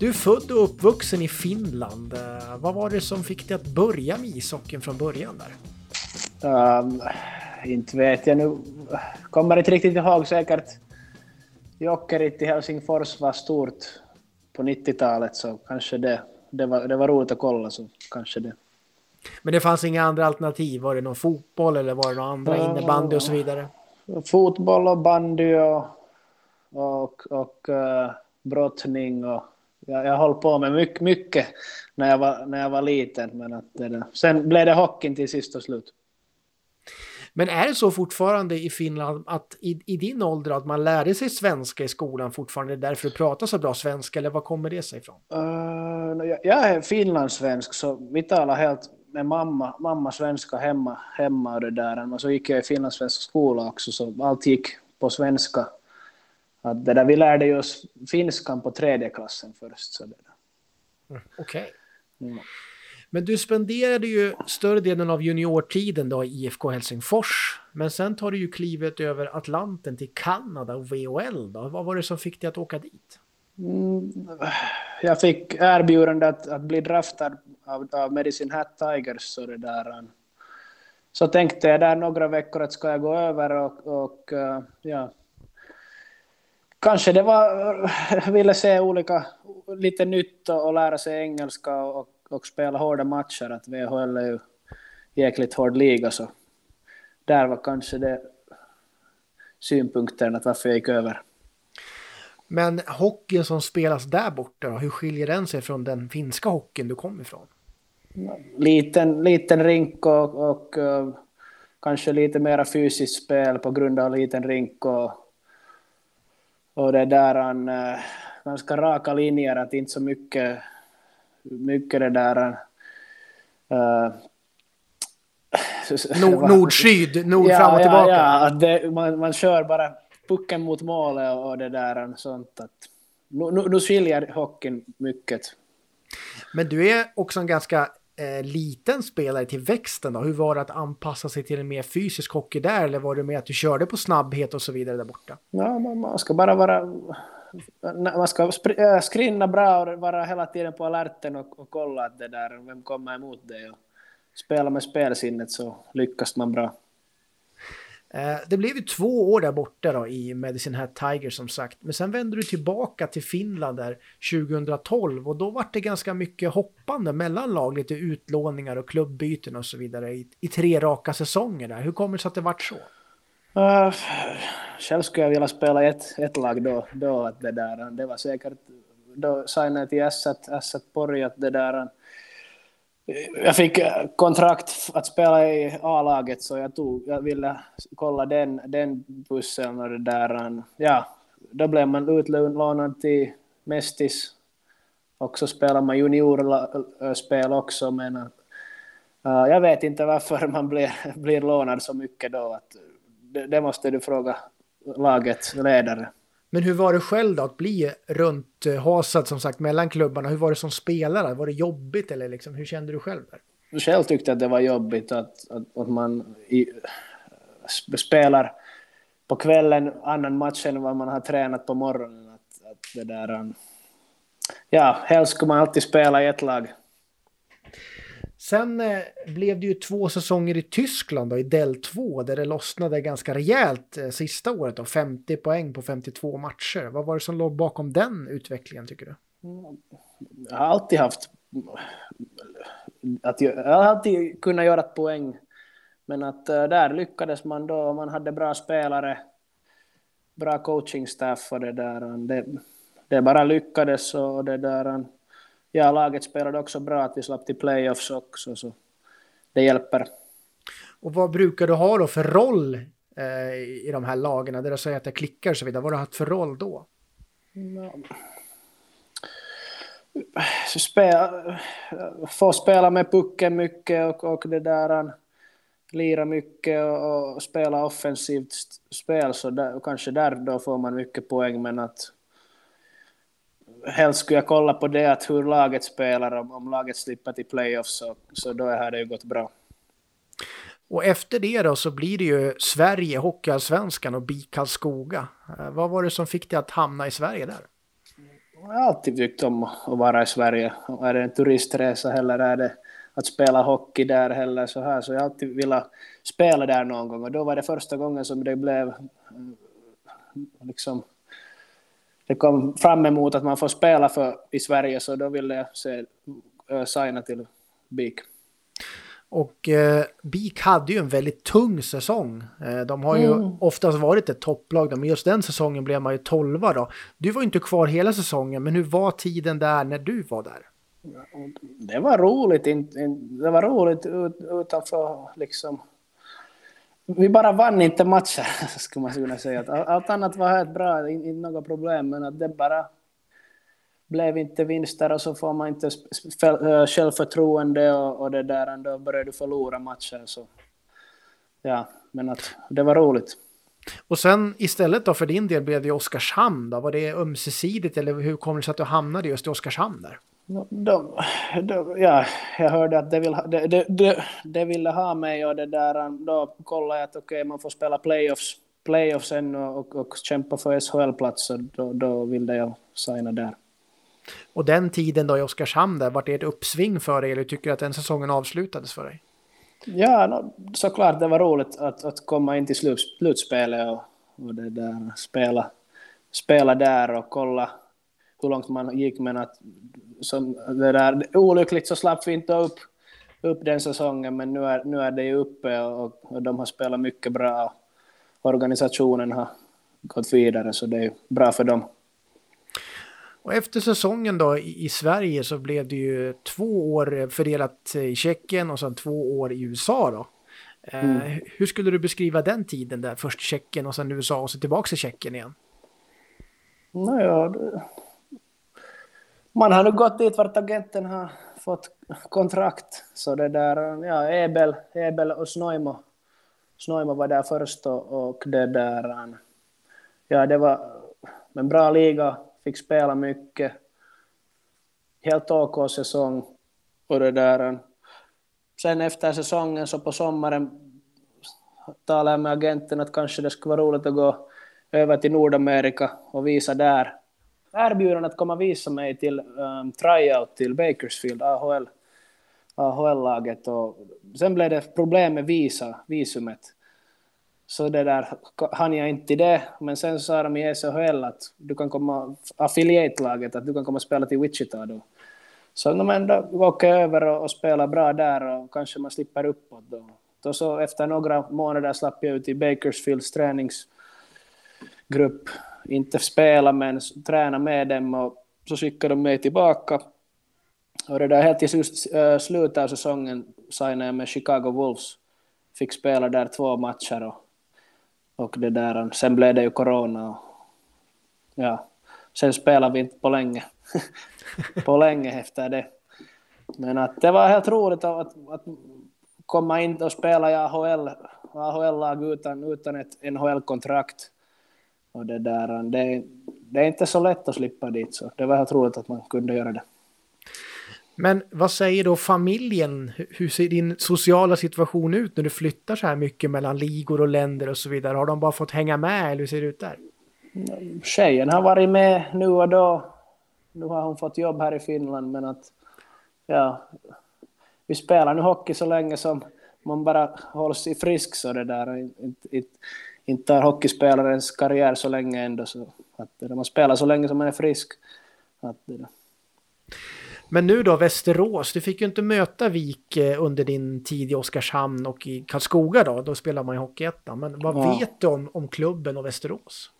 Du är född och uppvuxen i Finland. Eh, vad var det som fick dig att börja med ishockeyn från början där? Um, inte vet jag nu. Kommer inte riktigt ihåg säkert. Jokerit i Helsingfors var stort på 90-talet så kanske det, det, var, det var roligt att kolla så kanske det. Men det fanns inga andra alternativ? Var det någon fotboll eller var det några andra innebandy och så vidare? Fotboll och bandy och, och, och uh, brottning och jag, jag höll på med mycket, mycket när, jag var, när jag var liten. Men att det, sen blev det hockeyn till sist och slut. Men är det så fortfarande i Finland att i, i din ålder att man lärde sig svenska i skolan fortfarande? därför du pratar så bra svenska eller vad kommer det sig ifrån? Uh, jag, jag är finlandssvensk så vi talar helt med mamma, mamma svenska hemma, hemma och det där. Och så gick jag i finlandssvensk skola också så allt gick på svenska. Att det där, vi lärde oss finskan på tredje klassen först. Så mm, Okej. Okay. Ja. Men du spenderade ju större delen av juniortiden då i IFK Helsingfors. Men sen tar du ju klivet över Atlanten till Kanada och VHL. Då. Vad var det som fick dig att åka dit? Mm, jag fick erbjudande att, att bli draftad av, av Medicine Hat Tigers. Så, det där, så tänkte jag där några veckor att ska jag gå över och, och uh, ja, kanske det var, ville se olika, lite nytt och lära sig engelska och, och spela hårda matcher. Att VHL är ju jäkligt hård liga så där var kanske det synpunkten att varför jag gick över. Men hockeyn som spelas där borta, då, hur skiljer den sig från den finska hockeyn du kom ifrån? Liten, liten rink och, och uh, kanske lite mera fysiskt spel på grund av liten rink och, och det där han, uh, ganska raka linjer, att inte så mycket, mycket det där uh, Nord, nord-syd, nord ja, fram och tillbaka. Ja, ja det, man, man kör bara pucken mot målet och det där sånt. Att, nu, nu, nu skiljer hockeyn mycket. Men du är också en ganska eh, liten spelare till växten då. Hur var det att anpassa sig till en mer fysisk hockey där? Eller var det med att du körde på snabbhet och så vidare där borta? Ja, man, man ska bara vara... Man ska eh, skrinna bra och vara hela tiden på alerten och, och kolla att det där, vem kommer emot dig. Och spela med spelsinnet så lyckas man bra. Eh, det blev ju två år där borta då i Medicine Hat Tiger som sagt. Men sen vände du tillbaka till Finland där 2012 och då var det ganska mycket hoppande mellan lag, lite utlåningar och klubbyten och så vidare i, i tre raka säsonger där. Hur kommer det sig att det vart så? Uh, själv skulle jag vilja spela ett, ett lag då, då att det där, det var säkert, då signade jag till Assat Ässät att det där jag fick eh, kontrakt att spela i A-laget så jag, tog, jag ville kolla den, den bussen och det där. Ja, då blev man utlånad till Mestis och så spelar man juniorspel eh, också men uh, jag vet inte varför man blir, blir lånad så mycket då. Att, det, det måste du fråga lagets ledare. Men hur var det själv då att bli runt hasad som sagt mellan klubbarna? Hur var det som spelare? Var det jobbigt eller liksom, hur kände du själv där? Själv tyckte jag att det var jobbigt att, att, att man i, spelar på kvällen annan match än vad man har tränat på morgonen. Att, att det där, um, ja, helst skulle man alltid spela i ett lag. Sen eh, blev det ju två säsonger i Tyskland då, i del 2 där det lossnade ganska rejält eh, sista året. Då, 50 poäng på 52 matcher. Vad var det som låg bakom den utvecklingen tycker du? Jag har alltid haft... Att jag, jag har alltid kunnat göra ett poäng. Men att uh, där lyckades man då. Man hade bra spelare, bra coachingstaff och det där. Det, det bara lyckades och det där ja, laget spelade också bra att vi slapp till playoffs också, så det hjälper. Och vad brukar du ha då för roll eh, i de här lagen, där du säger att det klickar och så vidare? Vad har du haft för roll då? Ja. Spela, få spela med pucken mycket och, och det där lira mycket och, och spela offensivt spel så där, kanske där då får man mycket poäng men att helst skulle jag kolla på det, att hur laget spelar, om, om laget slipper till playoffs, så, så då har det ju gått bra. Och efter det då så blir det ju Sverige, Hockeyallsvenskan och BIK Karlskoga. Eh, vad var det som fick dig att hamna i Sverige där? Jag har alltid tyckt om att vara i Sverige. Är det en turistresa eller är det att spela hockey där heller så här. Så jag har alltid velat spela där någon gång och då var det första gången som det blev eh, liksom det kom fram emot att man får spela för i Sverige så då ville jag se, uh, signa till BIK. Och eh, BIK hade ju en väldigt tung säsong. Eh, de har ju mm. oftast varit ett topplag, men just den säsongen blev man ju tolva då. Du var ju inte kvar hela säsongen, men hur var tiden där när du var där? Det var roligt, det var roligt utanför liksom. Vi bara vann inte matcher, skulle man kunna säga. Allt annat var helt bra, inte några problem, men att det bara blev inte vinster och så får man inte eh, självförtroende och, och det där, då börjar du förlora matcher. Så. Ja, men att det var roligt. Och sen istället då för din del blev det Oskarshamn då? Var det ömsesidigt eller hur kom det sig att du hamnade just i Oskarshamn där? De, de, ja, jag hörde att de, vill, de, de, de, de ville ha mig och det där, då kollade jag att okej, okay, man får spela playoffs, playoffs än och, och, kämpa för SHL-plats, då, då ville jag signa där. Och den tiden då i Oskarshamn där, var det ett uppsving för dig eller tycker du att den säsongen avslutades för dig? Ja, såklart det var roligt att, att komma in till slutspelet och, och det där, spela, spela där och kolla hur långt man gick men att som det där, olyckligt så slapp vi inte upp, upp den säsongen men nu är, nu är det ju uppe och, och de har spelat mycket bra. Organisationen har gått vidare så det är bra för dem. Och efter säsongen då i, Sverige så blev det ju två år fördelat i Tjeckien och sen två år i USA då. Eh, mm. hur skulle du beskriva den tiden där? Först Tjeckien och sen USA och så tillbaka till Tjeckien igen. Naja, det man har nu gått dit vart agenten har fått kontrakt. Så det där, ja, Ebel, Ebel och Snoimo. Snoimo var där först och, och det där, ja det var en bra liga fick spela mycket. Helt OK säsong. Och det där. Sen efter säsongen så på sommaren talade jag med agenten att kanske det skulle vara roligt att gå över till Nordamerika och visa där erbjudande att komma och visa mig till um, tryout till Bakersfield, AHL, AHL-laget. Och sen blev det problem med visa, visumet. Så det där hann jag inte det, men sen sa de i SHL att du kan komma, affiliate-laget, att du kan komma och spela till Wichita då. Så no, men då åker jag över och, och spelar bra där och kanske man slipper uppåt då. Då så efter några månader slapp jag ut i Bakersfields träningsgrupp. Inte spela men träna med dem och så skickade de mig tillbaka. Och det där helt till eh, slutet av säsongen signade jag med Chicago Wolves. Fick spela där två matcher och och det där, sen blev det ju corona och ja, sen spelade vi inte på länge. på länge efter det. Men att det var helt roligt att, att komma in och spela i AHL, AHL-lag utan, utan ett NHL-kontrakt. Och det, där, det, det är inte så lätt att slippa dit, så det var helt roligt att man kunde göra det. Men vad säger då familjen? Hur ser din sociala situation ut när du flyttar så här mycket mellan ligor och länder och så vidare? Har de bara fått hänga med eller hur ser det ut där? Tjejen har varit med nu och då. Nu har hon fått jobb här i Finland men att ja, vi spelar nu hockey så länge som man bara hålls i frisk så det där. Inte, inte, inte tar hockeyspelarens karriär så länge ändå så att man spelar så länge som man är frisk. Att men nu då Västerås, du fick ju inte möta Vik eh, under din tid i Oskarshamn och i Karlskoga då, då spelar man i Hockeyettan. Men vad ja. vet du om, om klubben och Västerås?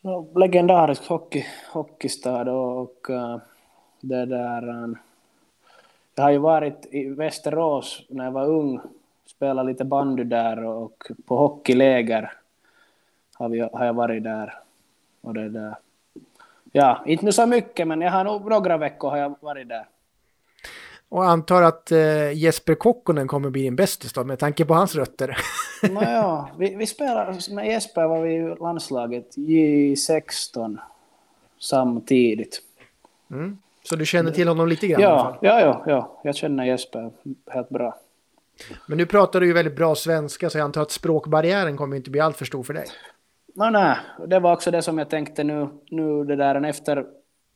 Ja, legendarisk hockey, hockeystad och, och uh, det där... Uh, jag har ju varit i Västerås när jag var ung, spelat lite bandy där och på hockeyläger har, vi, har jag varit där. Och det där Ja, inte nu så mycket, men jag har nog några veckor har jag varit där. Och antar att eh, Jesper Kokkonen kommer bli din bästis då, med tanke på hans rötter. Nåja, vi, vi spelar, med Jesper var vi i landslaget J16 samtidigt. Mm. Så du känner till honom lite grann? Ja, ja, ja, ja, jag känner Jesper helt bra. Men nu pratar du ju väldigt bra svenska så jag antar att språkbarriären kommer inte bli alltför stor för dig. Nej, nej, det var också det som jag tänkte nu, nu det där efter,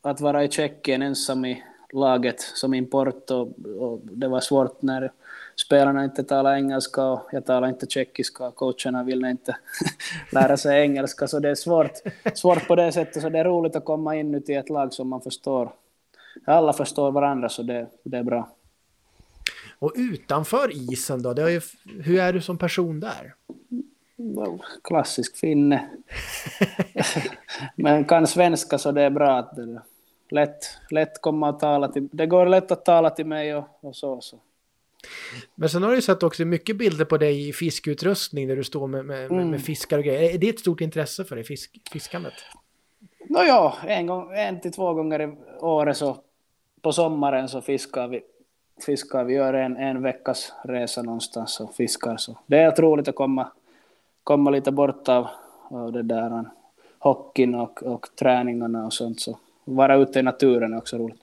att vara i Tjeckien ensam i laget som import och, och det var svårt när spelarna inte talar engelska och jag talar inte tjeckiska och coacherna vill inte lära sig engelska så det är svårt, svårt på det sättet så det är roligt att komma in i ett lag som man förstår. Alla förstår varandra så det, det är bra. Och utanför isen då, är ju, hur är du som person där? Klassisk finne. Men kan svenska så det är bra att det lätt, lätt komma och tala till, det går lätt att tala till mig och, och så, så. Men sen har du sett också mycket bilder på dig i fiskutrustning där du står med, med, mm. med fiskar och grejer. Är det ett stort intresse för dig, fisk, fiskandet? Nåja, en, gång, en till två gånger i året så på sommaren så fiskar vi. Fiskar, vi gör en, en veckas resa någonstans och fiskar. Så det är roligt att komma, komma lite bort av, av det där hockeyn och, och träningarna och sånt. Så vara ute i naturen är också roligt.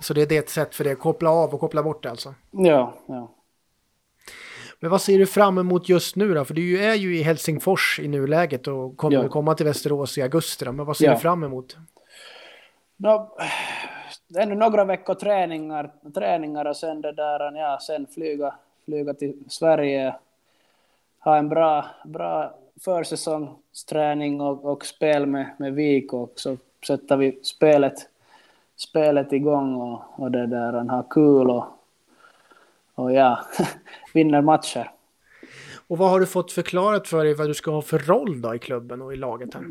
Så det är ett sätt för dig att koppla av och koppla bort alltså? Ja, ja. Men vad ser du fram emot just nu då? För du är ju i Helsingfors i nuläget och kommer ja. komma till Västerås i augusti. Då. Men vad ser ja. du fram emot? No, ännu några veckor träningar, träningar och sen det där, ja, sen flyga, flyga till Sverige, ha en bra, bra försäsongsträning och, och spel med, med Vik och så sätter vi spelet spelet igång och, och det där, har kul och, och ja, vinner matcher. Och vad har du fått förklarat för dig vad du ska ha för roll då i klubben och i laget här?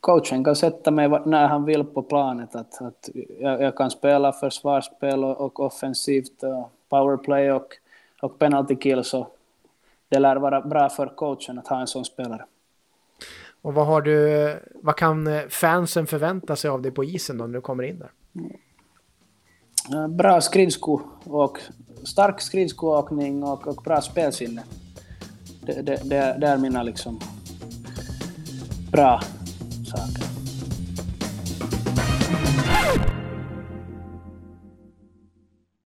Coachen kan sätta mig när han vill på planet. Att, att jag, jag kan spela försvarsspel och, och offensivt och powerplay och, och penalty kill så det lär vara bra för coachen att ha en sån spelare. Och vad har du, vad kan fansen förvänta sig av dig på isen då när du kommer in där? Bra skridsko och stark skridskoåkning och, och bra spelsinne. Det, det, det, det är mina liksom bra Osaka.